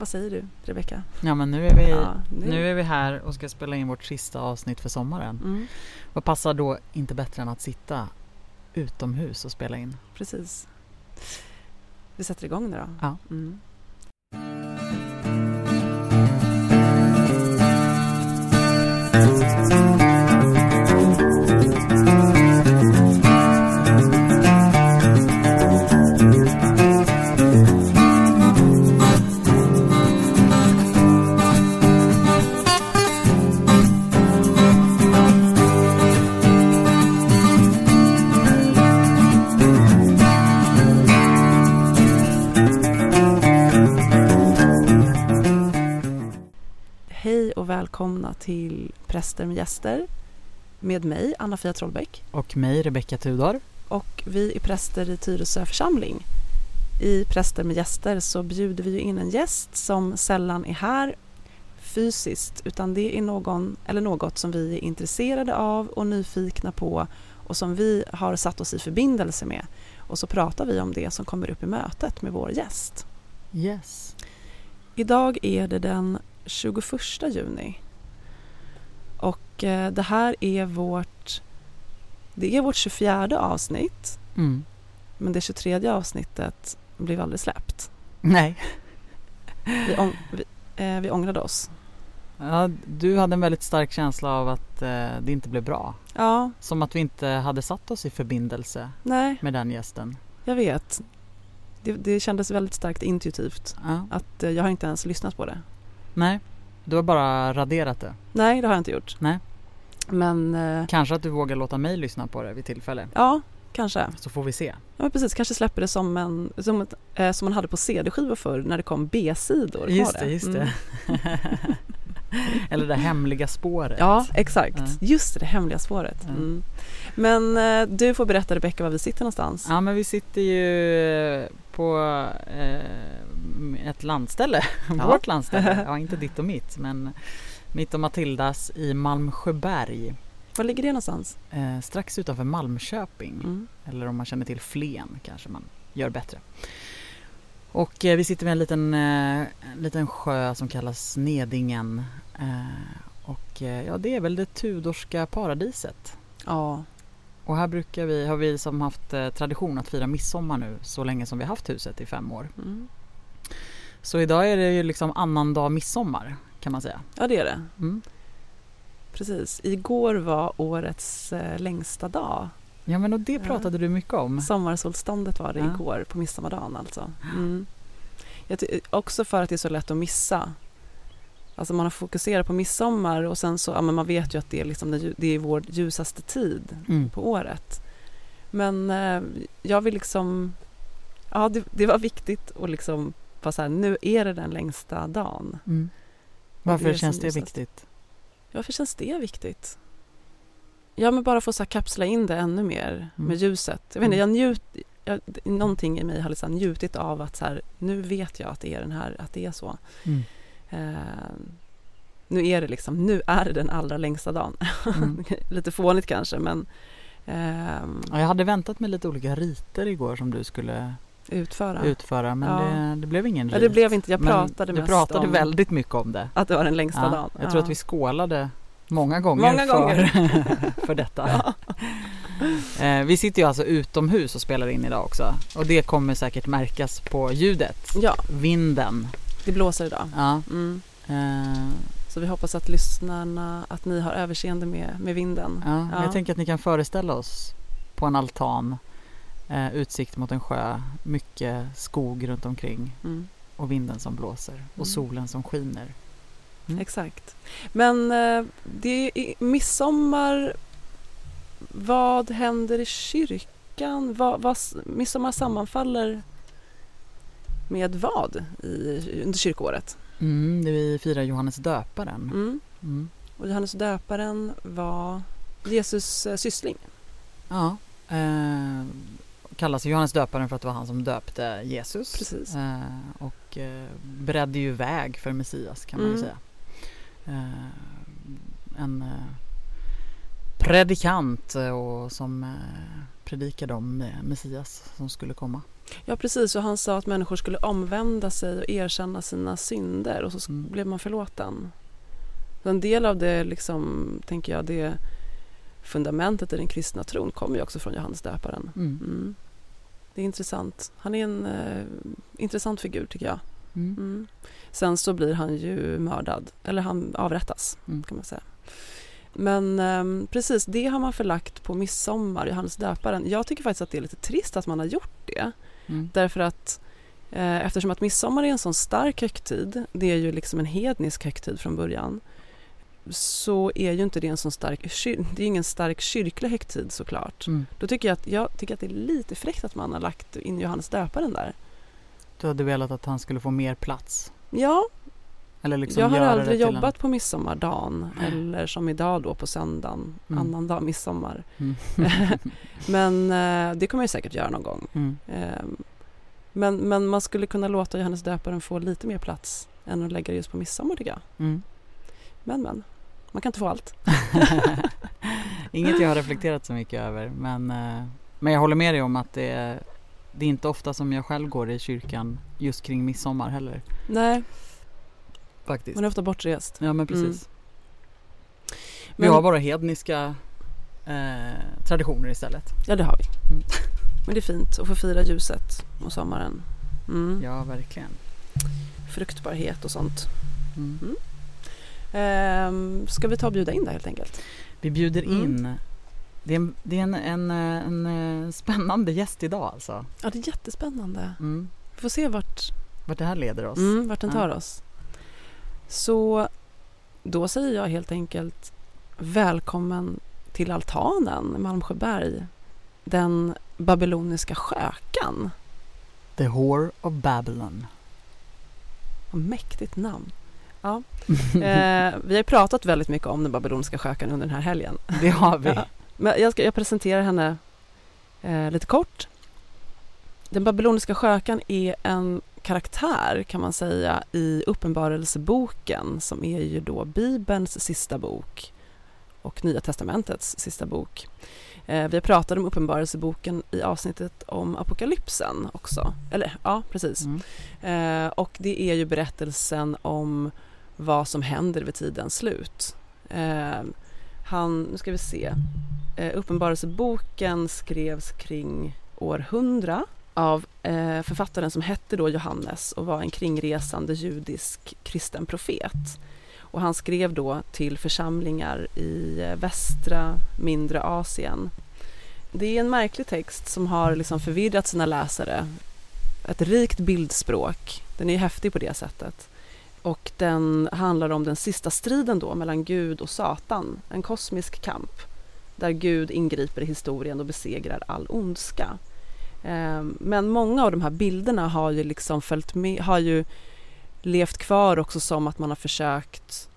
Vad säger du Rebecka? Ja men nu är, vi, Ja, nu- nu är vi här och ska spela in vårt sista avsnitt för sommaren. Mm, Vad passar då inte bättre än att sitta utomhus och spela in? precis. Vi sätter igång nu då. Ja. Mm. Till Präster med gäster med mig, Anna-Fia Trollbäck. Och mig, Rebecka Tudor. Och vi är präster i Tyresö församling. I Präster med gäster så bjuder vi in en gäst som sällan är här fysiskt utan det är någon eller något som vi är intresserade av och nyfikna på och som vi har satt oss i förbindelse med. Och så pratar vi om det som kommer upp i mötet med vår gäst. Yes. Idag är det den 21 juni. Och eh, det här är vårt, det är vårt 24 avsnitt. Mm. Men det 23 avsnittet blev aldrig släppt. Nej. Vi, ång, vi, eh, vi ångrade oss. Ja, du hade en väldigt stark känsla av att eh, det inte blev bra. Ja, Som att vi inte hade satt oss i förbindelse nej, med den gästen. jag vet. Det, det kändes väldigt starkt intuitivt Ja. att eh, jag har inte ens lyssnat på det. Nej, du har bara raderat det. Nej, det har jag inte gjort. Nej. Men eh, Kanske att du vågar låta mig lyssna på det vid tillfälle. ja, kanske. Så får vi se. Ja, men precis. Kanske släpper det som, en, som, ett, eh, som man hade på CD-skivor förr när det kom B-sidor. Just det, just Mm. Eller det hemliga spåret. Ja, exakt. Ja. Just det, det hemliga spåret. Mm. Men eh, du får berätta Rebecka var vi sitter någonstans. Ja men vi sitter ju på eh, ett landställe, Ja. vårt landställe, ja inte ditt och mitt men mitt och Matildas i Malmsjöberg Var ligger det någonstans? eh, strax utanför Malmköping Mm. eller om man känner till Flen kanske man gör bättre. Och eh, vi sitter vid en liten, eh, en liten sjö som kallas Nedingen eh, och ja det är väl det Tudorska paradiset. Ja, Och här brukar vi, har vi som haft tradition att fira midsommar nu så länge som vi haft huset i fem år. mm. Så idag är det ju liksom annandag midsommar kan man säga. ja det är det. Mm. Precis. Igår var årets längsta dag. Ja men och det Ja. pratade du mycket om. Sommarsolståndet var det Ja. igår på midsommardagen alltså. Mm. Också för att det är så lätt att missa. Alltså man har fokuserat på midsommar och sen så, ja men man vet ju att det är, liksom det är vår ljusaste tid Mm. på året. Men eh, jag vill liksom, ja det, det var viktigt att liksom vara så här, nu är det den längsta dagen. Mm. det Varför är känns det ljusast. viktigt? Varför känns det viktigt? Ja men bara få så kapsla in det ännu mer Mm. med ljuset. Jag vet inte, Mm. jag njut, jag, någonting i mig har liksom njutit av att så här, nu vet jag att det är den här, att det är så. Mm. Eh, nu är det liksom, nu är det den allra längsta dagen. Mm. Lite fånigt kanske men ehm, Ja, jag hade väntat mig lite olika riter igår som du skulle utföra. utföra men Ja. det, det blev ingen Ja, rit. det blev inte, jag Men pratade Du mest pratade om väldigt mycket om det. att det var den längsta Ja, dagen. jag tror att vi skålade många gånger, Många för, gånger. för detta. Eh, vi sitter ju alltså utomhus och spelar in idag också och det kommer säkert märkas på ljudet. Ja, Vinden. det blåser idag. Ja. Mm. Eh, Så vi hoppas att lyssnarna, att ni har överseende med, med vinden. ja. Ja. Jag tänker att ni kan föreställa oss på en altan, eh, utsikt mot en sjö, mycket skog runt omkring Mm. och vinden som blåser och Mm. solen som skiner. Mm. Exakt. Men eh, det är midsommar. Vad händer i kyrkan? Vad, vad, midsommar sammanfaller med vad i, under kyrkåret? Mm, vi firar Johannes döparen. Mm. Mm. Och Johannes döparen var Jesus eh, syssling. Ja, eh, kallas Johannes döparen för att det var han som döpte Jesus. Precis. Eh, och eh, beredde ju väg för Messias kan man ju Mm. säga. Eh, en eh, predikant eh, och som predikade om Messias som skulle komma. Ja precis, och han sa att människor skulle omvända sig och erkänna sina synder och så Mm. blev man förlåten. Så en del av det, liksom, tänker jag, det fundamentet i den kristna tron kommer ju också från Johannes döparen. Mm. Mm. Det är intressant. Han är en eh, intressant figur tycker jag. Mm. Mm. Sen så blir han ju mördad, eller han avrättas Mm. kan man säga. Men ehm, precis, det har man förlagt på midsommar, Johannes döparen. Jag tycker faktiskt att det är lite trist att man har gjort det. Mm. Därför att eh, eftersom att midsommar är en sån stark högtid, det är ju liksom en hednisk högtid från början, så är ju inte det en sån stark, det är ingen stark kyrklig högtid såklart. Mm. Då tycker jag att, jag tycker att det är lite fräckt att man har lagt in Johannes döparen där. Du hade velat att han skulle få mer plats? Ja, Eller liksom jag har aldrig till en- jobbat på midsommardagen eller som idag då på söndagen, Mm. annan midsommar. Mm. Men eh, det kommer jag säkert göra någon gång. Mm. Ehm, Men, men man skulle kunna låta Johannes döparen få lite mer plats än att lägga det just på midsommar tycker jag. Mm. Men men, man kan inte få allt. Inget jag har reflekterat så mycket över men, eh, men jag håller med dig om att det det är inte ofta som jag själv går i kyrkan just kring midsommar heller. Nej, Faktiskt. man är ofta bortrest. Ja men precis. Vi Men- har våra hedniska eh, traditioner istället. Ja, det har vi. Mm. Men det är fint att få fira ljuset och sommaren. Mm. Ja verkligen. Fruktbarhet och sånt. Mm. Ehm, ska vi ta och bjuda in där helt enkelt? Vi bjuder Mm. in det är, en, det är en, en, en, eh, spännande gäst idag alltså. Ja, det är jättespännande. Mm. Vi får se vart, Vart det här leder oss. mm, vart den Ja. tar oss. Så då säger jag helt enkelt välkommen till altanen i Malmsjöberg. Den babyloniska skökan. The Whore of Babylon. Vad mäktigt namn. Ja. Eh, vi har pratat väldigt mycket om den babyloniska skökan under den här helgen. Det har vi. Men jag, ska, jag presenterar henne eh, lite kort. Den babyloniska skökan är en karaktär kan man säga i Uppenbarelseboken som är ju då Bibelns sista bok och Nya testamentets sista bok. Eh, vi har pratat om Uppenbarelseboken i avsnittet om Apokalypsen också. Eller ja, precis. Mm. Eh, och det är ju berättelsen om vad som händer vid tidens slut. Eh, han, nu ska vi se, eh, Uppenbarelseboken skrevs kring år 100 av eh, författaren som hette då Johannes och var en kringresande judisk kristen profet. Och han skrev då till församlingar i eh, västra mindre Asien. Det är en märklig text som har liksom förvirrat sina läsare. Ett rikt bildspråk. Den är häftig på det sättet. Och den handlar om den sista striden då mellan Gud och Satan. En kosmisk kamp där Gud ingriper i historien och besegrar all ondska. Eh, Men många av de här bilderna har ju liksom följt med, har ju levt kvar också som att man har försökt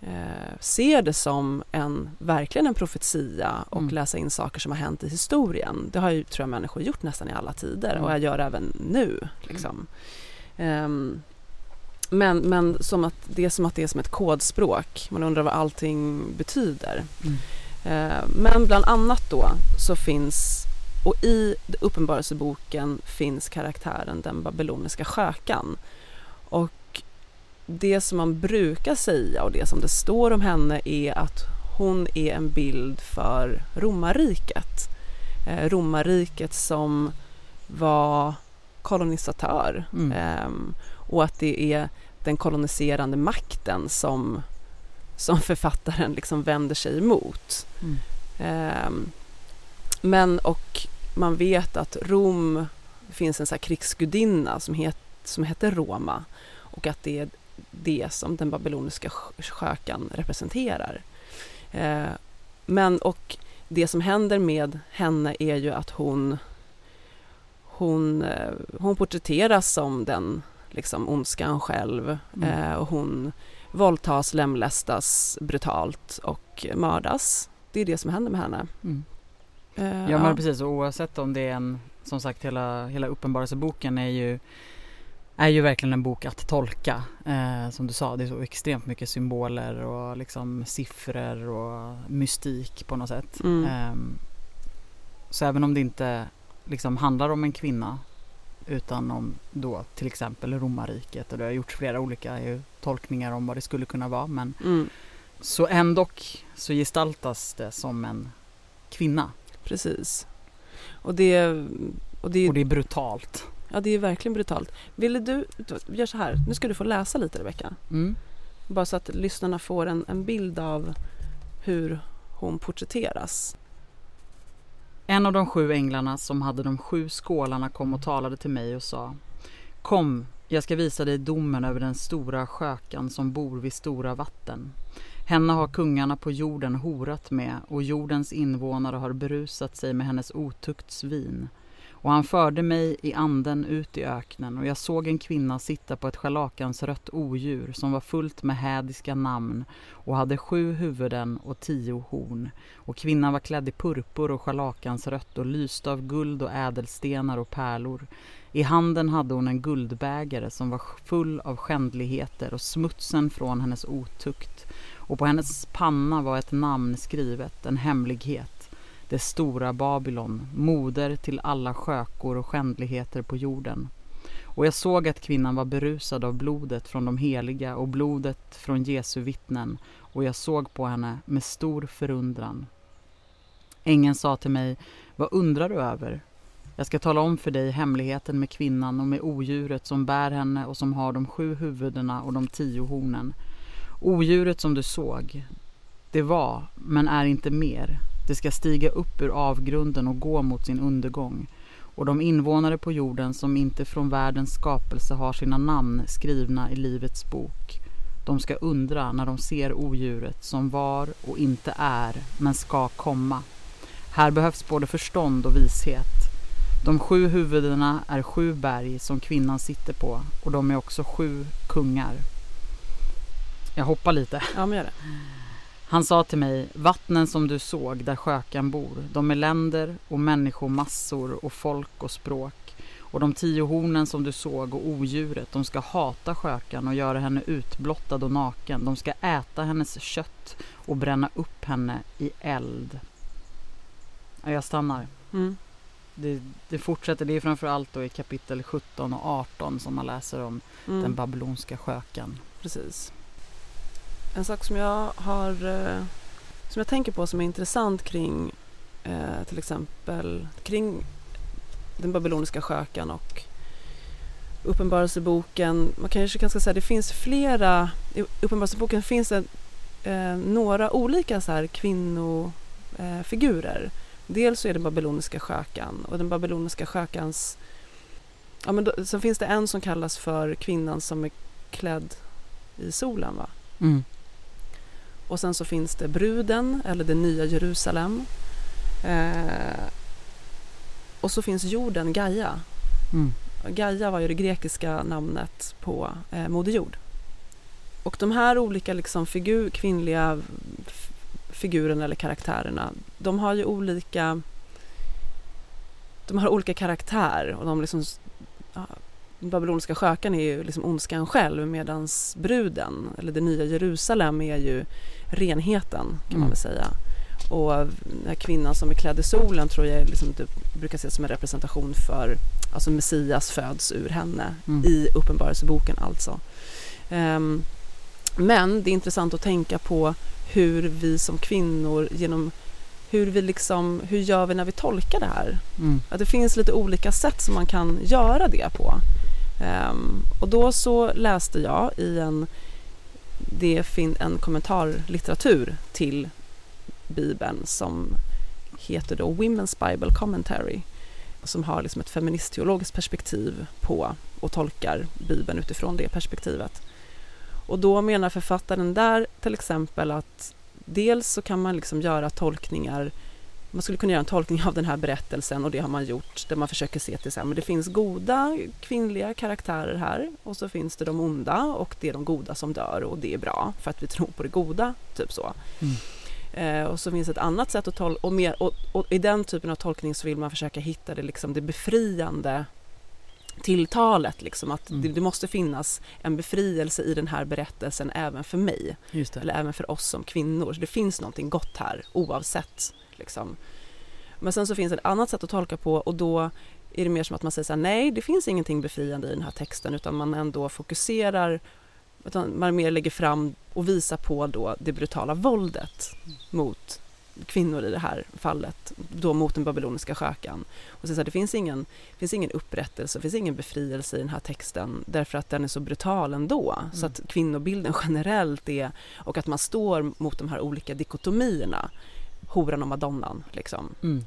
eh, se det som en, verkligen en profetia och Mm. läsa in saker som har hänt i historien. Det har ju, tror jag, människor gjort nästan i alla tider Mm. och jag gör även nu. Liksom. Ehm, men men som att, det är som att det är som ett kodspråk. Man undrar vad allting betyder. Mm. Eh, Men bland annat då så finns, och i Uppenbarelseboken finns karaktären den babyloniska skökan. Och det som man brukar säga och det som det står om henne är att hon är en bild för romarriket. Eh, Romarriket som var kolonisatör Mm. Ehm, och att det är den koloniserande makten som, som författaren liksom vänder sig emot. Mm. Ehm, men och man vet att Rom, det finns en så krigsgudinna som, het, som heter Roma och att det är det som den babyloniska sk- skökan representerar. Eh, men och det som händer med henne är ju att hon hon, eh, hon porträtteras som den liksom ondskan själv Mm. eh, och hon våldtas, lemlästas brutalt och mördas. Det är det som händer med henne. Mm. Eh, Ja men precis och oavsett om det är en, som sagt hela, hela uppenbarelseboken är ju är ju verkligen en bok att tolka. Eh, som du sa, det är så extremt mycket symboler och liksom siffror och mystik på något sätt. Mm. Ehm, så även om det inte liksom handlar om en kvinna utan om då till exempel romarriket och det har gjorts flera olika tolkningar om vad det skulle kunna vara men Mm. så ändå så gestaltas det som en kvinna Precis. Och det, och det, och det är brutalt. ja, det är verkligen brutalt. Ville du, gör så här, nu ska du få läsa lite Rebecka. Mm. Bara så att lyssnarna får en, en bild av hur hon porträtteras. En av de sju änglarna som hade de sju skålarna kom och talade till mig och sa Kom, jag ska visa dig domen över den stora skökan som bor vid stora vatten. Henne har kungarna på jorden horat med och jordens invånare har berusat sig med hennes otuktsvin. Och han förde mig i anden ut i öknen och jag såg en kvinna sitta på ett scharlakansrött odjur som var fullt med hädiska namn och hade sju huvuden och tio horn. Och kvinnan var klädd i purpur och scharlakansrött och lyste av guld och ädelstenar och pärlor. I handen hade hon en guldbägare som var full av skändligheter och smutsen från hennes otukt. Och på hennes panna var ett namn skrivet, en hemlighet. Det stora Babylon, moder till alla skökor och skändligheter på jorden. Och jag såg att kvinnan var berusad av blodet från de heliga och blodet från Jesu vittnen och jag såg på henne med stor förundran. Ängeln sa till mig, vad undrar du över? Jag ska tala om för dig hemligheten med kvinnan och med odjuret som bär henne och som har de sju huvudena och de tio hornen. Odjuret som du såg, det var, men är inte mer. Det ska stiga upp ur avgrunden och gå mot sin undergång. Och de invånare på jorden som inte från världens skapelse har sina namn skrivna i Livets bok. De ska undra när de ser odjuret som var och inte är, men ska komma. Här behövs både förstånd och vishet. De sju huvudena är sju berg som kvinnan sitter på och de är också sju kungar. Jag hoppar lite. Ja, men gör det. Han sa till mig, vattnen som du såg där skökan bor, de är länder och människomassor och folk och språk. Och de tio hornen som du såg och odjuret, de ska hata skökan och göra henne utblottad och naken. De ska äta hennes kött och bränna upp henne i eld. Ja, jag stannar. Mm. Det, det fortsätter, det är framförallt då i kapitel 17 och 18 som man läser om Mm. den babylonska skökan. Precis. En sak som jag har eh, som jag tänker på som är intressant kring eh, till exempel kring den babyloniska skökan och Uppenbarelseboken. Man kanske kan säga att det finns flera, i Uppenbarelseboken finns det eh, några olika så här kvinnofigurer. Eh. Dels så är det babyloniska skökan och den babyloniska skökans Ja, men då, sen finns det en som kallas för kvinnan som är klädd i solen. Va? Mm. Och sen så finns det bruden, eller det nya Jerusalem. Eh, och så finns jorden, Gaia. Mm. Gaia var ju det grekiska namnet på eh, Moder Jord. Och de här olika liksom figur, kvinnliga figurerna eller karaktärerna, de har ju olika de har olika karaktär och de liksom babyloniska skökan är ju liksom ondskan själv medan bruden, eller det nya Jerusalem, är ju renheten kan man Mm. väl säga. Och den här kvinnan som är klädd i solen tror jag liksom typ, brukar ses som en representation för alltså Messias föds ur henne Mm. i Uppenbarelseboken alltså. Ehm, men det är intressant att tänka på hur vi som kvinnor genom hur vi liksom, hur gör vi när vi tolkar det här? Mm. Att det finns lite olika sätt som man kan göra det på. Um, och då så läste jag i en, det fin, en kommentarlitteratur till Bibeln som heter då Women's Bible Commentary som har liksom ett feministteologiskt perspektiv på och tolkar Bibeln utifrån det perspektivet. Och då menar författaren där till exempel att dels så kan man liksom göra tolkningar man skulle kunna göra en tolkning av den här berättelsen och det har man gjort där man försöker se till men det finns goda kvinnliga karaktärer här och så finns det de onda och det är de goda som dör och det är bra för att vi tror på det goda, typ så. Mm. Eh, och så finns ett annat sätt att tolka och, mer, och, och i den typen av tolkning så vill man försöka hitta det, liksom, det befriande tilltalet, liksom, att Mm. det, det måste finnas en befrielse i den här berättelsen även för mig eller även för oss som kvinnor. Så det finns någonting gott här oavsett. Liksom. Men sen så finns det ett annat sätt att tolka på och då är det mer som att man säger så här, nej det finns ingenting befriande i den här texten utan man ändå fokuserar, utan man mer lägger fram och visar på då det brutala våldet mot kvinnor i det här fallet, då mot den babyloniska skökan. Och så, här, det finns ingen, finns ingen upprättelse, det finns ingen befrielse i den här texten därför att den är så brutal ändå. Mm. Så att kvinnobilden generellt är, och att man står mot de här olika dikotomierna, horan och madonnan liksom. Mm.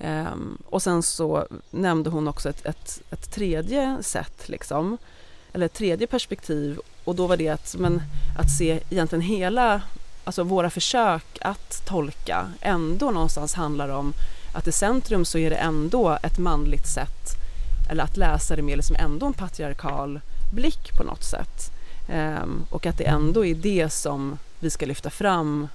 Um, och sen så nämnde hon också ett, ett, ett tredje sätt, liksom, eller ett tredje perspektiv och då var det att, men, att se egentligen hela, alltså våra försök att tolka ändå någonstans handlar om att i centrum så är det ändå ett manligt sätt, eller att läsa det med liksom ändå en patriarkal blick på något sätt. Um, och att det ändå är det som vi ska lyfta fram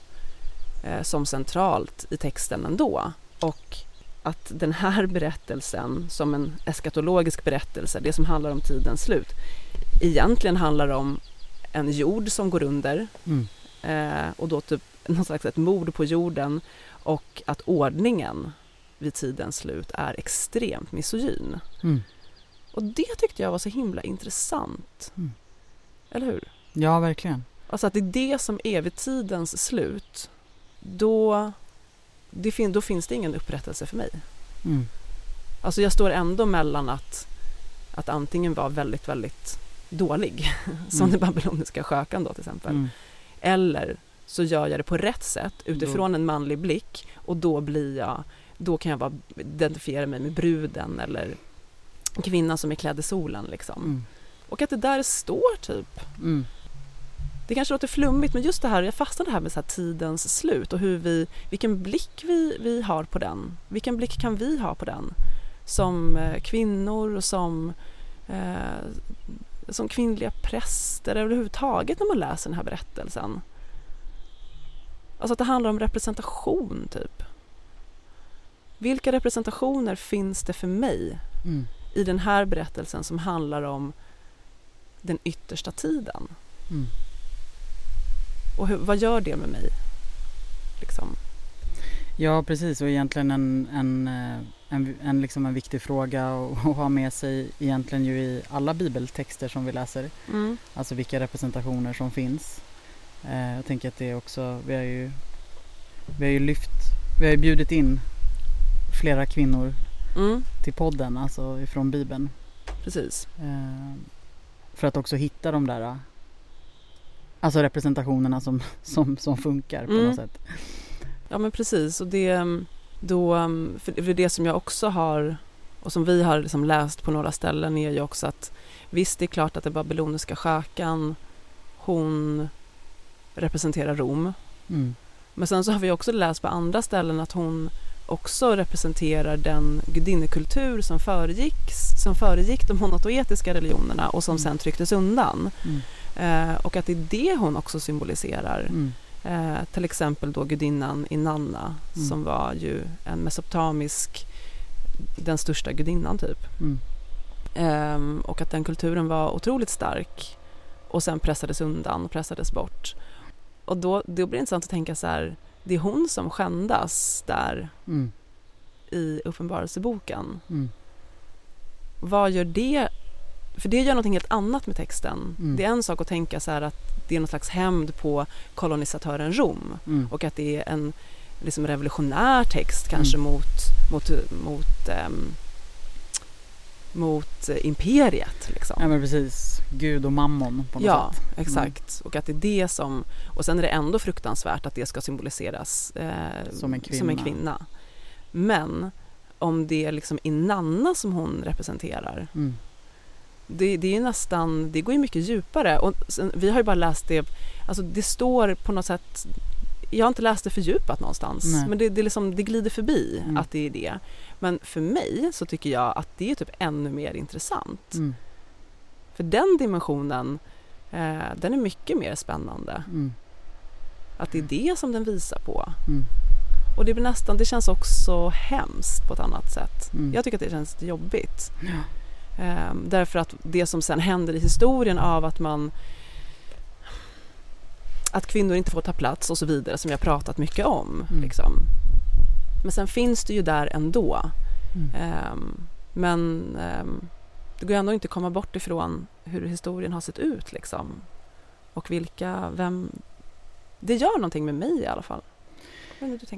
som centralt i texten ändå. Och att den här berättelsen som en eskatologisk berättelse, det som handlar om tidens slut, egentligen handlar om en jord som går under mm. eh, och då typ något slags ett mord på jorden och att ordningen vid tidens slut är extremt misogyn. Mm. Och det tyckte jag var så himla intressant. Mm. Eller hur? Ja, verkligen. Alltså att det är det som är vid tidens slut. Då det fin då finns det ingen upprättelse för mig. Mm. Alltså jag står ändå mellan att, att antingen vara väldigt, väldigt dålig, som mm. den babyloniska skökan då till exempel, mm. eller så gör jag det på rätt sätt utifrån en manlig blick och då blir jag, då kan jag vara, identifiera mig med bruden eller kvinnan som är klädd i solen liksom. Mm. Och att det där står typ. Mm det kanske låter flummigt men just det här, jag fastnade här med så här tidens slut och hur vi, vilken blick vi, vi har på den. Vilken blick kan vi ha på den? Som eh, kvinnor och som, eh, som kvinnliga präster överhuvudtaget när man läser den här berättelsen. Alltså att det handlar om representation typ. Vilka representationer finns det för mig mm. i den här berättelsen som handlar om den yttersta tiden? Mm. Och hur, vad gör det med mig? Liksom. Ja precis och egentligen en, en, eh, en, en, liksom en viktig fråga att ha med sig egentligen ju i alla bibeltexter som vi läser. Mm. Alltså vilka representationer som finns. Eh, jag tänker att det är också, vi har ju, vi har ju lyft, vi har ju bjudit in flera kvinnor mm. till podden, alltså ifrån bibeln. Precis. Eh, för att också hitta de där Alltså representationerna som, som, som funkar på mm. något sätt. Ja men precis och det, då, för det, det som jag också har och som vi har liksom läst på några ställen är ju också att visst det är klart att den babyloniska skökan hon representerar Rom. Mm. Men sen så har vi också läst på andra ställen att hon också representerar den gudinnekultur som föregick, som föregick de monotoetiska religionerna och som mm. sen trycktes undan. Mm. Eh, och att det är det hon också symboliserar. Mm. Eh, till exempel då gudinnan Inanna mm. som var ju en mesopotamisk, den största gudinnan typ. Mm. Eh, och att den kulturen var otroligt stark och sen pressades undan och pressades bort. Och då, då blir det intressant att tänka så här, det är hon som skändas där mm. i Uppenbarelseboken. Mm. Vad gör det för det gör något helt annat med texten. Mm. Det är en sak att tänka så att det är någon slags hämnd på kolonisatören Rom mm. och att det är en liksom revolutionär text kanske mm. mot, mot, mot, um, mot imperiet. Liksom. Ja men precis, Gud och mammon på något ja, sätt. Ja, mm. exakt. Och att det är det som, och sen är det ändå fruktansvärt att det ska symboliseras eh, som, en som, en kvinna. Men om det är liksom Inanna som hon representerar mm det, det är nästan, det går ju mycket djupare och sen, vi har ju bara läst det, alltså det står på något sätt jag har inte läst det fördjupat någonstans Nej. men det, det, liksom, det glider förbi mm. att det är det. Men för mig så tycker jag att det är typ ännu mer intressant. Mm. För den dimensionen, eh, den är mycket mer spännande. Mm. Att det är det som den visar på. Mm. Och det, blir nästan, det känns också hemskt på ett annat sätt. Mm. Jag tycker att det känns jobbigt. Ja. Um, därför att det som sen händer i historien av att man att kvinnor inte får ta plats och så vidare som har pratat mycket om. Mm. Liksom. Men sen finns det ju där ändå. Mm. Um, Men ehm, det går ändå inte att komma bort ifrån hur historien har sett ut liksom. Och vilka, vem... Det gör någonting med mig i alla fall.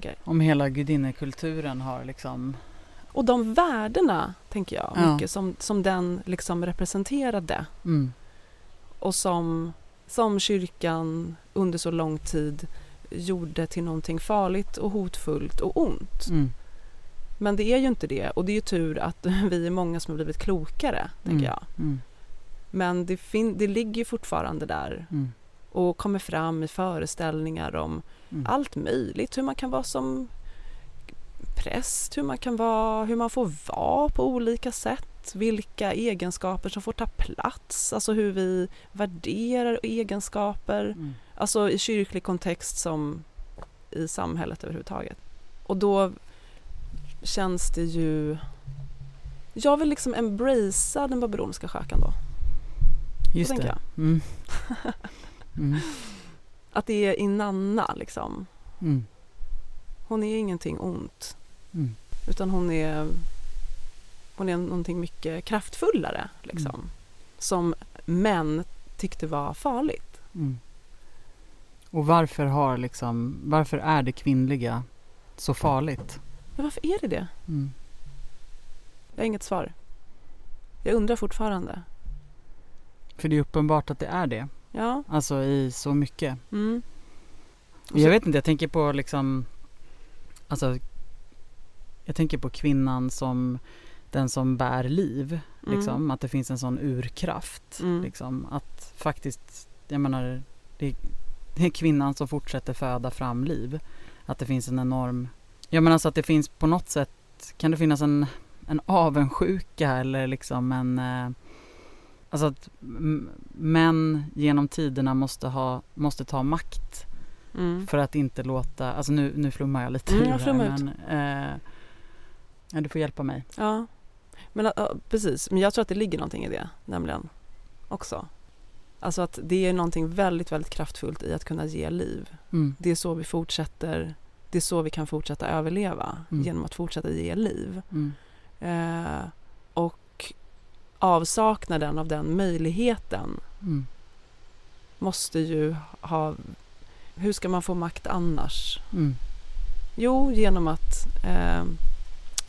Jag. Om hela gudinnekulturen har liksom... Och de värdena, tänker jag, Ja. mycket som, som den liksom representerade. Mm, och som, som kyrkan under så lång tid gjorde till någonting farligt och hotfullt och ont. mm, Men det är ju inte det och det är ju tur att vi är många som har blivit klokare, tänker Mm. jag. mm, Men det, fin- det ligger fortfarande där mm, och kommer fram i föreställningar om mm. allt möjligt. Hur man kan vara som präst, hur man kan vara, hur man får vara på olika sätt. Vilka egenskaper som får ta plats, alltså hur vi värderar egenskaper. Mm. Alltså i kyrklig kontext som i samhället överhuvudtaget. Och då känns det ju... Jag vill liksom embracea den babyloniska skökan då. Just det. Mm. Mm. Att det är Inanna liksom. Mm. Hon är ingenting ont. Mm. Utan hon är, hon är någonting mycket kraftfullare liksom. Mm. Som män tyckte var farligt. Mm. Och varför har liksom, varför är det kvinnliga så farligt? Men varför är det det? Mm. Jag har inget svar. Jag undrar fortfarande. För det är uppenbart att det är det. Ja. Alltså i så mycket. Mm. Och Jag så- vet inte, jag tänker på liksom Alltså Jag tänker på kvinnan som Den som bär liv Mm. liksom, att det finns en sån urkraft Mm. liksom, att faktiskt Jag menar det, det är kvinnan som fortsätter föda fram liv Att det finns en enorm Jag menar så att det finns på något sätt Kan det finnas en, en avundsjuka eller liksom en eh, Alltså att män genom tiderna måste ha Måste ta makt Mm. för att inte låta, alltså nu, nu flummar jag lite Mm, jag men eh, ja, du får hjälpa mig. Ja, men, ja, precis. Men jag tror att det ligger någonting i det, nämligen. Också. Alltså att det är någonting väldigt, väldigt kraftfullt i att kunna ge liv. Mm. Det är så vi fortsätter, det är så vi kan fortsätta överleva. Mm. Genom att fortsätta ge liv. Mm. Eh, och avsaknaden av den möjligheten Mm. måste ju ha... Hur ska man få makt annars? Mm. Jo, genom att eh,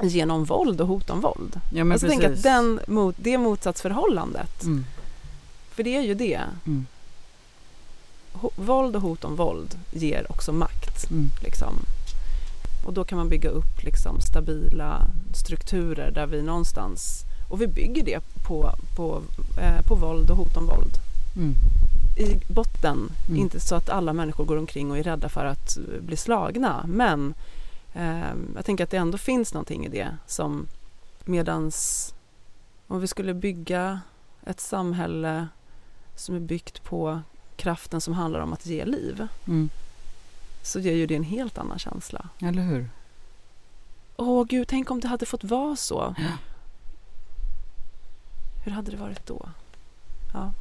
genom våld och hot om våld. Ja men alltså precis. tänk att den, mot, det motsatsförhållandet, mm. för det är ju det. Mm. Våld och hot om våld ger också makt. Mm. Liksom. Och då kan man bygga upp liksom, stabila strukturer där vi någonstans, och vi bygger det på, på, eh, på våld och hot om våld. Mm. I botten, Mm. inte så att alla människor går omkring och är rädda för att eh, bli slagna, men jag tänker att det ändå finns någonting i det som medans om vi skulle bygga ett samhälle som är byggt på kraften som handlar om att ge liv Mm. så ger ju det en helt annan känsla. Eller hur? Åh gud, tänk om det hade fått vara så. Ja. Hur hade det varit då? Ja.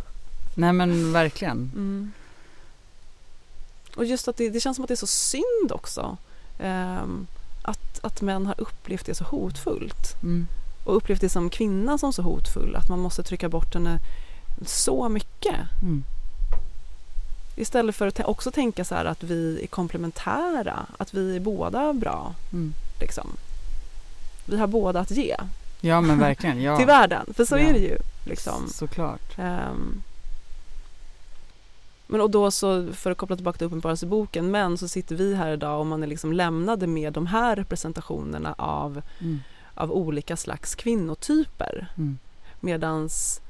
Nej men verkligen. Mm. Och just att det, det känns som att det är så synd också. Ehm, att, att män har upplevt det så hotfullt. Mm. Och upplevt det som kvinna som så hotfull. Att man måste trycka bort henne så mycket. Mm. Istället för att också tänka så här att vi är komplementära. Att vi är båda bra. Mm. Liksom. Vi har båda att ge Ja men verkligen. Ja. till världen. För så Ja. är det ju. Liksom. Såklart. Ehm, men och då så, för att koppla tillbaka till Uppenbarelseboken, men så sitter vi här idag och man är liksom lämnade med de här representationerna av, Mm. av olika slags kvinnotyper. Mm. Medans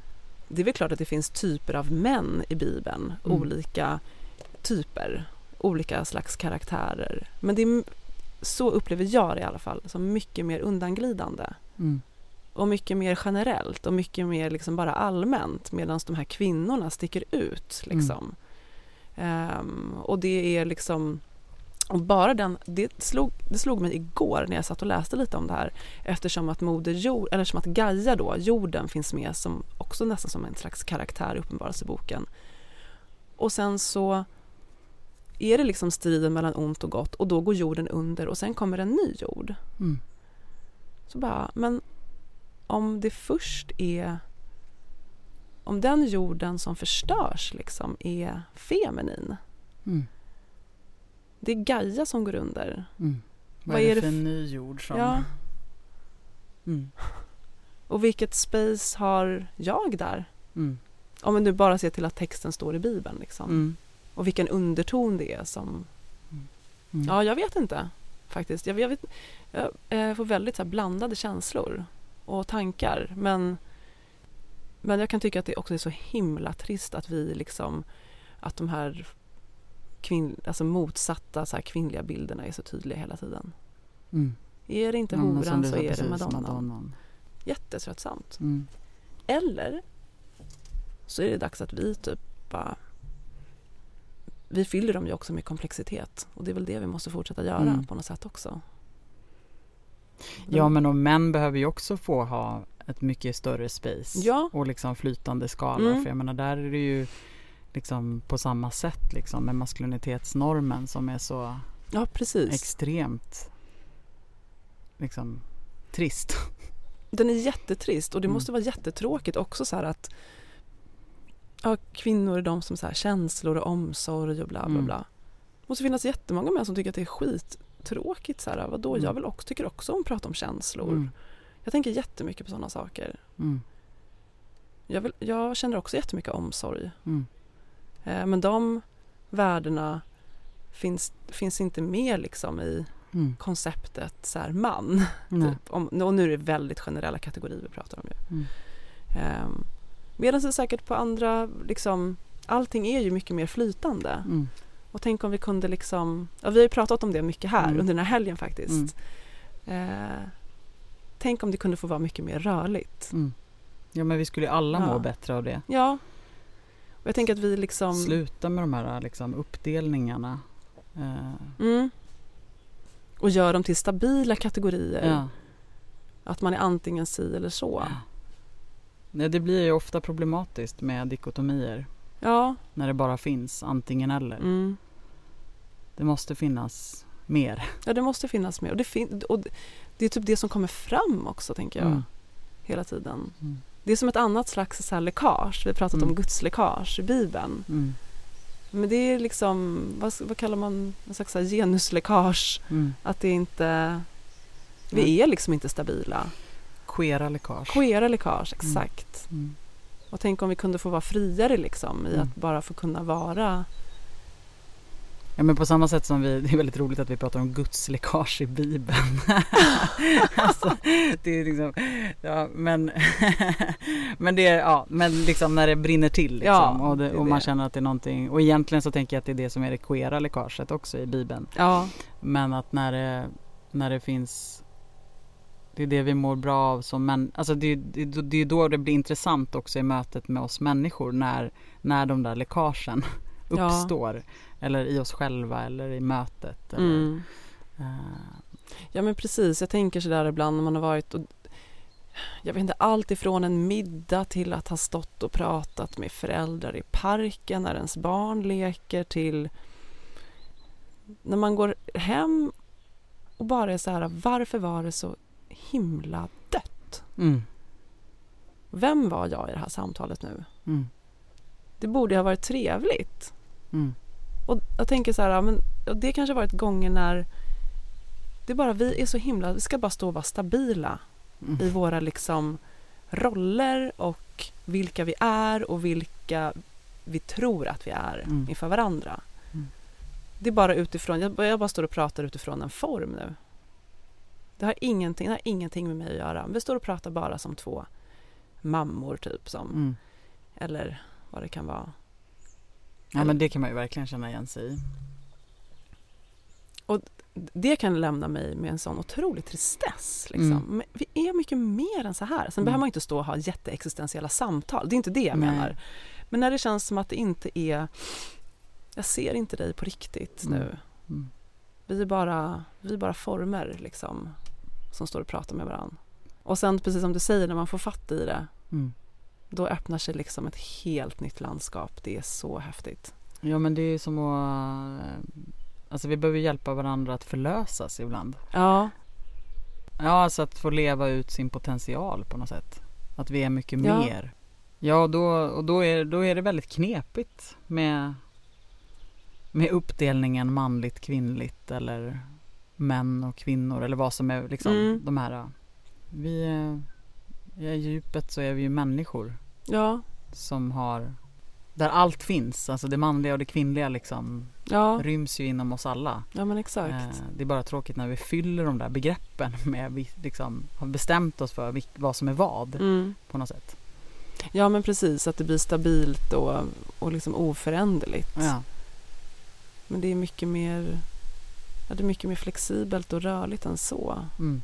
det är väl klart att det finns typer av män i Bibeln, Mm. olika typer, olika slags karaktärer. Men det är, så upplever jag det i alla fall, som mycket mer undanglidande Mm. och mycket mer generellt och mycket mer liksom bara allmänt medan de här kvinnorna sticker ut. Liksom. Ehm, och det är liksom och bara den, det slog, det slog mig igår när jag satt och läste lite om det här eftersom att moder jord, eller som att Gaia då, jorden finns med som också nästan som en slags karaktär i Uppenbarelseboken. Och sen så är det liksom striden mellan ont och gott och då går jorden under och sen kommer en ny jord. Mm. Så bara, men om det först är om den jorden som förstörs liksom är feminin. Mm. Det är Gaia som går under. Mm. Vad, Vad är det för f- ny jord som... Ja. Mm. Och vilket space har jag där? Mm. Om vi nu bara ser till att texten står i Bibeln. Liksom. Mm. Och vilken underton det är som... Mm. Ja, jag vet inte faktiskt. Jag, jag, vet, jag eh, får väldigt så blandade känslor och tankar. Men, men jag kan tycka att det också är så himla trist att vi liksom... Att de här kvinn, alltså motsatta så här, kvinnliga bilderna är så tydliga hela tiden. Mm. Är det inte Ja, horan så är det madonnan. madonnan. Jättetröttsamt. Mm. Eller så är det dags att vi typ bara... Vi fyller dem ju också med komplexitet och det är väl det vi måste fortsätta göra Mm. på något sätt också. Ja men och män behöver ju också få ha ett mycket större space Ja. och liksom flytande skala. Mm. För jag menar där är det ju liksom på samma sätt liksom med maskulinitetsnormen som är så Ja, extremt liksom trist. Den är jättetrist och det Mm. måste vara jättetråkigt också så att ja, kvinnor är de som så här känslor och omsorg och bla bla Mm. bla. Det måste finnas jättemånga män som tycker att det är skittråkigt. Så här, vadå, Mm. jag vill också, tycker också om att prata om känslor. Mm. Jag tänker jättemycket på sådana saker. Mm. Jag, vill, jag känner också jättemycket omsorg. Mm. Eh, men de värdena finns, finns inte med liksom i Mm. konceptet så här, man. Typ. Om, och nu är det väldigt generella kategorier vi pratar om. Ju. Mm. Ehm, Medan det säkert på andra, liksom, allting är ju mycket mer flytande. Mm. Och tänk om vi kunde liksom, ja, vi har ju pratat om det mycket här Mm. under den här helgen faktiskt. Eh, tänk om det kunde få vara mycket mer rörligt. Mm. Ja men vi skulle ju alla Ja. må bättre av det. Ja. Och jag tänker att vi liksom... Sluta med de här liksom, uppdelningarna. Eh, Mm. Och gör dem till stabila kategorier. ja. Att man är antingen si eller så. Nej, det blir ju ofta problematiskt med dikotomier Ja. när det bara finns antingen eller. Mm. Det måste finnas mer. Ja, det måste finnas mer. Och det, fin- och det- är typ det som kommer fram också, tänker jag. Mm. Hela tiden. Mm. Det är som ett annat slags så här, läckage. Vi har pratat Mm. om Guds läckage i Bibeln. Mm. Men det är liksom, vad, vad kallar man, en slags genusläckage. Mm. Att det inte, vi är liksom inte stabila. Queera läckage. Queera läckage, exakt. Mm. Och tänk om vi kunde få vara friare liksom i att bara få kunna vara Ja men på samma sätt som vi, det är väldigt roligt att vi pratar om Guds läckage i Bibeln. alltså, det är liksom, ja men, men det är, ja men liksom när det brinner till liksom, Ja, och, det och man det. känner att det är någonting, och egentligen så tänker jag att det är det som är det queera läckaget också i Bibeln. Ja, Men att när det, när det finns det är det vi mår bra av som män. Alltså det, det, det är då det blir intressant också i mötet med oss människor när, när de där läckagen Ja. Eller i oss själva eller i mötet. Eller, mm. eh, ja men precis. Jag tänker sådär ibland när man har varit och jag vet inte, allt ifrån en middag till att ha stått och pratat med föräldrar i parken när ens barn leker till när man går hem och bara är så här, varför var det så himla dött? mm, Vem var jag i det här samtalet nu? mm, Det borde ha varit trevligt. mm, Och jag tänker så här, ja, men det kanske varit gånger när det är bara vi är så himla, vi ska bara stå och vara stabila mm. i våra liksom roller och vilka vi är och vilka vi tror att vi är Mm. inför varandra. Mm. Det är bara utifrån, jag, jag bara står och pratar utifrån en form nu. Det har ingenting, det har ingenting med mig att göra. Vi står och pratar bara som två mammor typ som, Mm. eller vad det kan vara. Ja men det kan man ju verkligen känna igen sig i. det kan lämna mig med en sån otrolig tristess. Liksom. Mm. Men vi är mycket mer än så här. Sen Mm. behöver man inte stå och ha jätteexistentiella samtal. Det är inte det jag Nej. menar. Men när det känns som att det inte är... Jag ser inte dig på riktigt Mm. nu. Mm. Vi är bara, vi är bara former liksom, som står och pratar med varandra. Och sen precis som du säger, när man får fatt i det Mm. Då öppnar sig liksom ett helt nytt landskap. Det är så häftigt. Ja men det är som att Alltså vi behöver hjälpa varandra att förlösas ibland. Ja, Ja, alltså att få leva ut sin potential på något sätt. Att vi är mycket Ja. mer. Ja, då, och då är, då är det väldigt knepigt med, med uppdelningen manligt, kvinnligt eller män och kvinnor eller vad som är liksom Mm. de här. Vi är, i djupet så är vi ju människor Ja, som har där allt finns, alltså det manliga och det kvinnliga liksom ja, ryms ju inom oss alla. ja men exakt. Eh, Det är bara tråkigt när vi fyller de där begreppen med liksom har bestämt oss för vad som är vad Mm. på något sätt. Ja men precis, att det blir stabilt och, och liksom oföränderligt. Ja. Men det är mycket mer ja, det är mycket mer flexibelt och rörligt än så. Mm.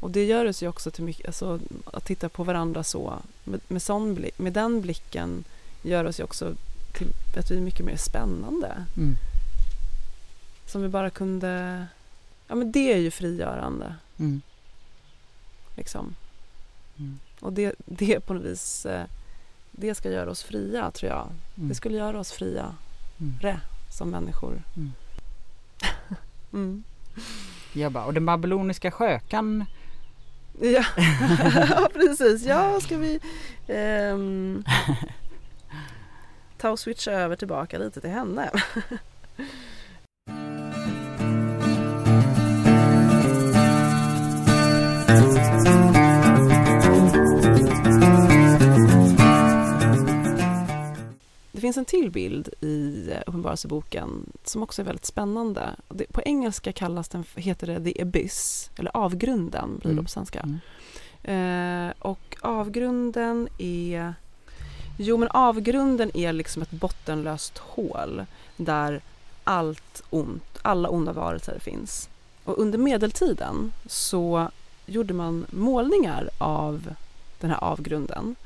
Och det gör oss ju också till mycket, alltså, att titta på varandra så, med, med, sån blick, med den blicken gör oss ju också till att vi är mycket mer spännande. Mm. Som vi bara kunde, ja men det är ju frigörande Mm. liksom. Mm. Och det, det på något vis, eh, det ska göra oss fria tror jag. Mm. Det skulle göra oss fria Mm. re, som människor. Mm. Jag bara, och den babyloniska skökan Ja, precis. Ja, ska vi ehm, ta och switcha över tillbaka lite till henne. finns en till bild i eh, Uppenbarelseboken som också är väldigt spännande. Det, på engelska kallas den, heter det The Abyss, eller Avgrunden blir det Mm. på svenska. Mm. Eh, och avgrunden är... Jo, men avgrunden är liksom ett bottenlöst hål där allt ont, alla onda varelser finns. Och under medeltiden så gjorde man målningar av den här avgrunden.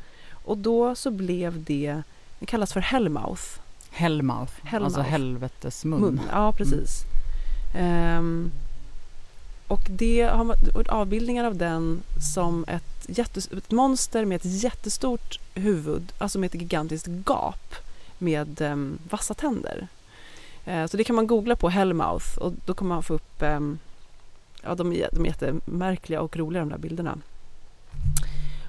Och då så blev det, det kallas för Hellmouth, Hellmouth, Hellmouth. alltså helvetesmun. mun. Ja, precis. Ehm, och det har man avbildningar av den som ett, jättes, ett monster med ett jättestort huvud, alltså med ett gigantiskt gap med um, vassa tänder. Eh, så det kan man googla på, Hellmouth, och då kommer man få upp ehm, Ja, de är, de är jättemärkliga och roliga de där bilderna.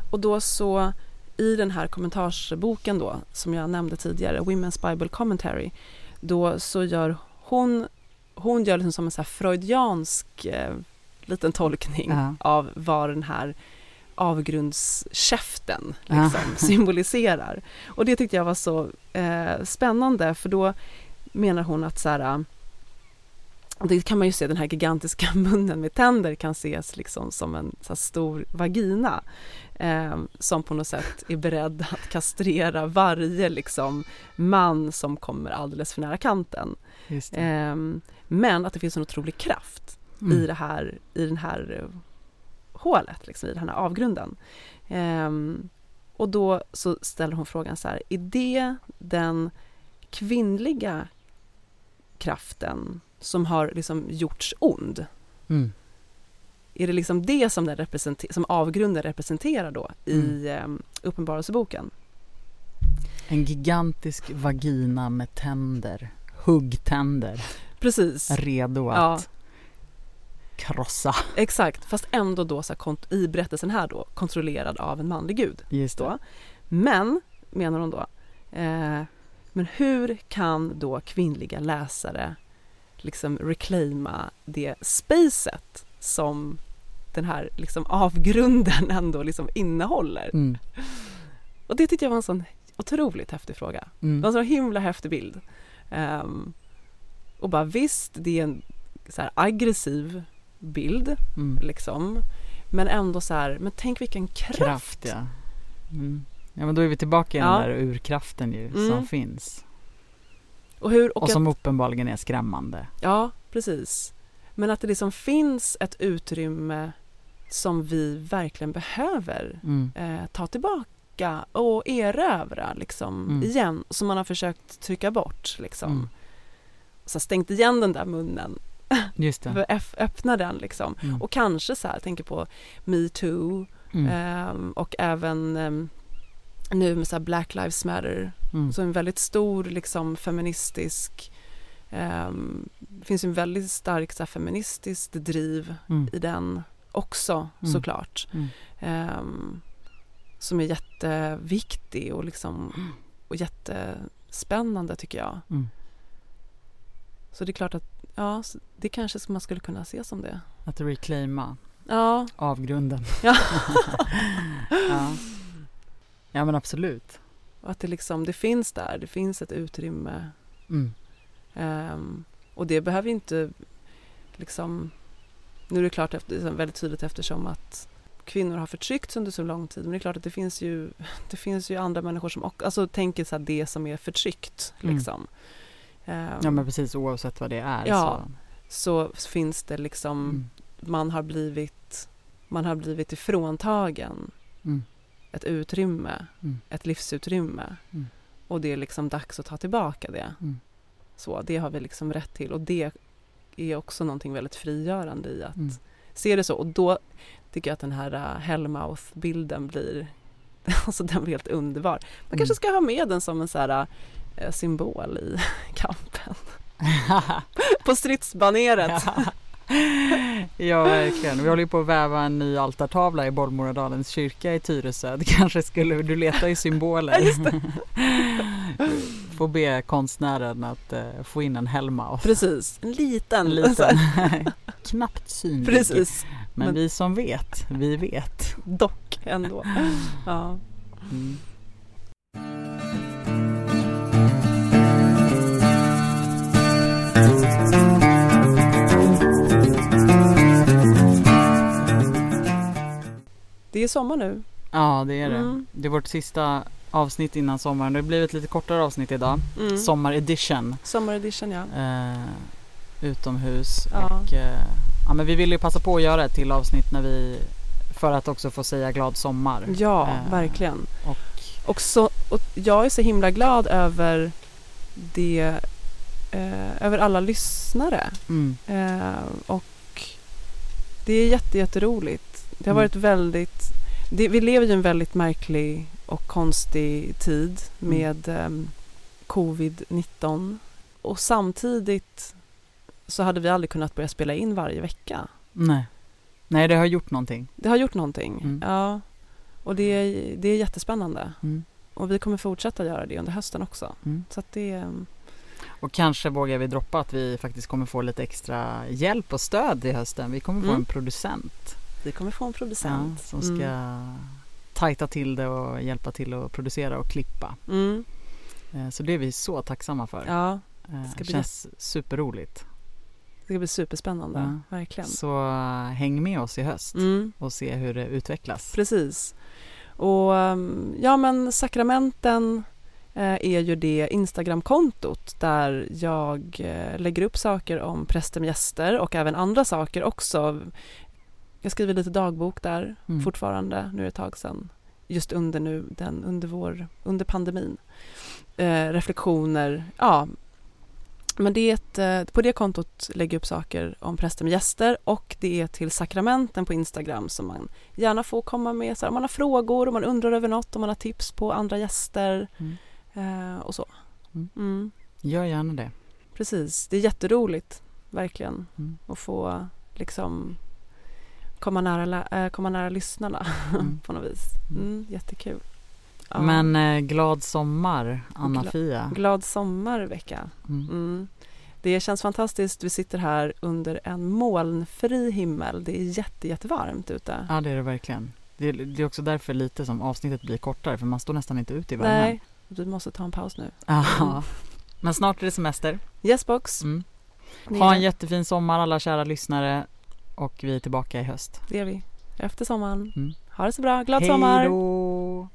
Och då så i den här kommentarsboken då, som jag nämnde tidigare, Women's Bible Commentary, då så gör hon, hon gör liksom som en så freudiansk eh, liten tolkning Ja. av vad den här avgrundskäften liksom, symboliserar. Och det tyckte jag var så eh, spännande för då menar hon att så här, det kan man ju se, den här gigantiska munnen med tänder kan ses liksom som en så stor vagina eh, som på något sätt är beredd att kastrera varje liksom, man som kommer alldeles för nära kanten. Eh, men att det finns en otrolig kraft Mm. i, det här, i den här eh, hålet, liksom, i den här avgrunden. Ehm, och då så ställer hon frågan så här, är det den kvinnliga kraften som har liksom gjorts ond? Mm. Är det liksom det som, den representer- som avgrunden representerar då i Mm. um, Uppenbarelseboken? En gigantisk vagina med tänder, huggtänder, Precis, redo Ja. att krossa. exakt. Fast ändå då så kont- i berättelsen här då kontrollerad av en manlig gud. Just det. Då. Men, menar hon då, eh, men hur kan då kvinnliga läsare liksom reclaima det spacet som den här liksom avgrunden ändå liksom innehåller? Mm. Och det tyckte jag var en sån otroligt häftig fråga. Det var Mm. en så himla häftig bild. Ehm, och bara visst, det är en så här aggressiv bild Mm. liksom. Men ändå så här, men tänk vilken kraft. Kraft ja. Mm. Ja men då är vi tillbaka i Ja. den där urkraften ju Mm. som finns. Och hur, och Och, att- som uppenbarligen är skrämmande. Ja, precis. Men att det liksom finns ett utrymme som vi verkligen behöver Mm. eh, ta tillbaka och erövra liksom, Mm. igen, som man har försökt trycka bort. Liksom. Mm. Så stängt igen den där munnen, Just det. öppna den. Liksom. Mm. Och kanske så här, tänker på metoo Mm. ehm, och även ehm, nu med så Black Lives Matter Mm. så en väldigt stor liksom, feministisk um, det finns en väldigt stark så här, feministiskt driv Mm. i den också Mm. såklart. Ehm, som är jätteviktig och, liksom, och jättespännande tycker jag. Mm. Så det är klart att ja, det kanske man skulle kunna se som det. Att reclaima Ja, avgrunden. Ja. ja. Ja men absolut. och att det, liksom, det finns där, det finns ett utrymme. Mm. Ehm, och det behöver inte liksom... Nu är det klart efter, är väldigt tydligt eftersom att kvinnor har förtryckts under så lång tid. Men det är klart att det finns ju, det finns ju andra människor som också alltså, tänker så här, det som är förtryckt. Mm. Liksom. Ehm, Ja men precis oavsett vad det är. Ja. Så. så finns det liksom, Mm. man har blivit, man har blivit ifråntagen Mm. Ett utrymme, Mm. ett livsutrymme. Mm. Och det är liksom dags att ta tillbaka det. Mm. Så, det har vi liksom rätt till och det är också någonting väldigt frigörande i att Mm. se det så. Och då tycker jag att den här uh, Hellmouth-bilden blir, alltså den blir helt underbar. Man Mm. kanske ska ha med den som en så här, uh, symbol i kampen. På stridsbaneret. Ja. verkligen. Vi håller ju på att väva en ny altartavla i Bollmoradalens kyrka i Tyresö. Det kanske skulle, du letar ju symboler. Får be konstnären att eh, få in en Hellmouth. Precis, en liten. En liten, knappt synlig. Precis, Men, Men- vi som vet, vi vet. dock ändå. Ja. Mm. Det är sommar nu. Ja det är det. Mm. Det är vårt sista avsnitt innan sommaren. Det blir ett lite kortare avsnitt idag. Mm. Sommaredition. Sommaredition ja. Eh, utomhus. Ja. Och, eh, ja, men vi ville ju passa på att göra ett till avsnitt när vi för att också få säga glad sommar. Ja, Eh, verkligen. Och, Och, så, och jag är så himla glad över det, eh, över alla lyssnare. mm, Eh, och det är jätte, jätteroligt. Det har Mm. varit väldigt, det, vi lever ju i en väldigt märklig och konstig tid Mm. med ehm, covid-19. Och samtidigt så hade vi aldrig kunnat börja spela in varje vecka. nej. nej, det har gjort någonting. Det har gjort någonting. Mm. Ja. Och det är, det är jättespännande. Mm. Och vi kommer fortsätta göra det under hösten också. Mm. Så det, Och kanske vågar vi droppa att vi faktiskt kommer få lite extra hjälp och stöd i hösten. Vi kommer få Mm. en producent vi kommer få en ja, producent. som ska Mm. tajta till det och hjälpa till att producera och klippa. Mm. Eh, Så det är vi så tacksamma för. Ja, Eh, ska bli känns superroligt. det ska bli superspännande. Ja. Verkligen. Så eh, häng med oss i höst Mm. och se hur det utvecklas. Precis. Och um, ja men sakramenten är ju det Instagramkontot där jag lägger upp saker om präster med gäster och även andra saker också. Jag skriver lite dagbok där Mm. fortfarande, nu är det ett tag sedan. Just under nu, den, under vår, under pandemin. Eh, reflektioner, ja. Men det är ett, eh, på det kontot lägger jag upp saker om präster med gäster och det är till sakramenten på Instagram som man gärna får komma med så här, om man har frågor, om man undrar över något, om man har tips på andra gäster Mm. eh, och så. Mm. Mm, Gör gärna det. precis, det är jätteroligt, verkligen, Mm. att få liksom komma nära, eh, komma nära lyssnarna Mm. på något vis. Mm. Mm, jättekul. Ja. Men eh, glad sommar Anna-Fia. Glad sommar, Vecka. Mm. Mm. Det känns fantastiskt. Vi sitter här under en molnfri himmel. Det är jätte, jättevarmt ute. Ja det är det verkligen. Det är, det är också därför lite som avsnittet blir kortare för man står nästan inte ute i värmen. Nej, vi måste ta en paus nu. Ja. Men snart är det semester. Yesbox. Mm. Ni- Ha en jättefin sommar alla kära lyssnare och vi är tillbaka i höst. Det är vi. Efter sommaren. Mm. Ha det så bra. Glad sommar. Hej då!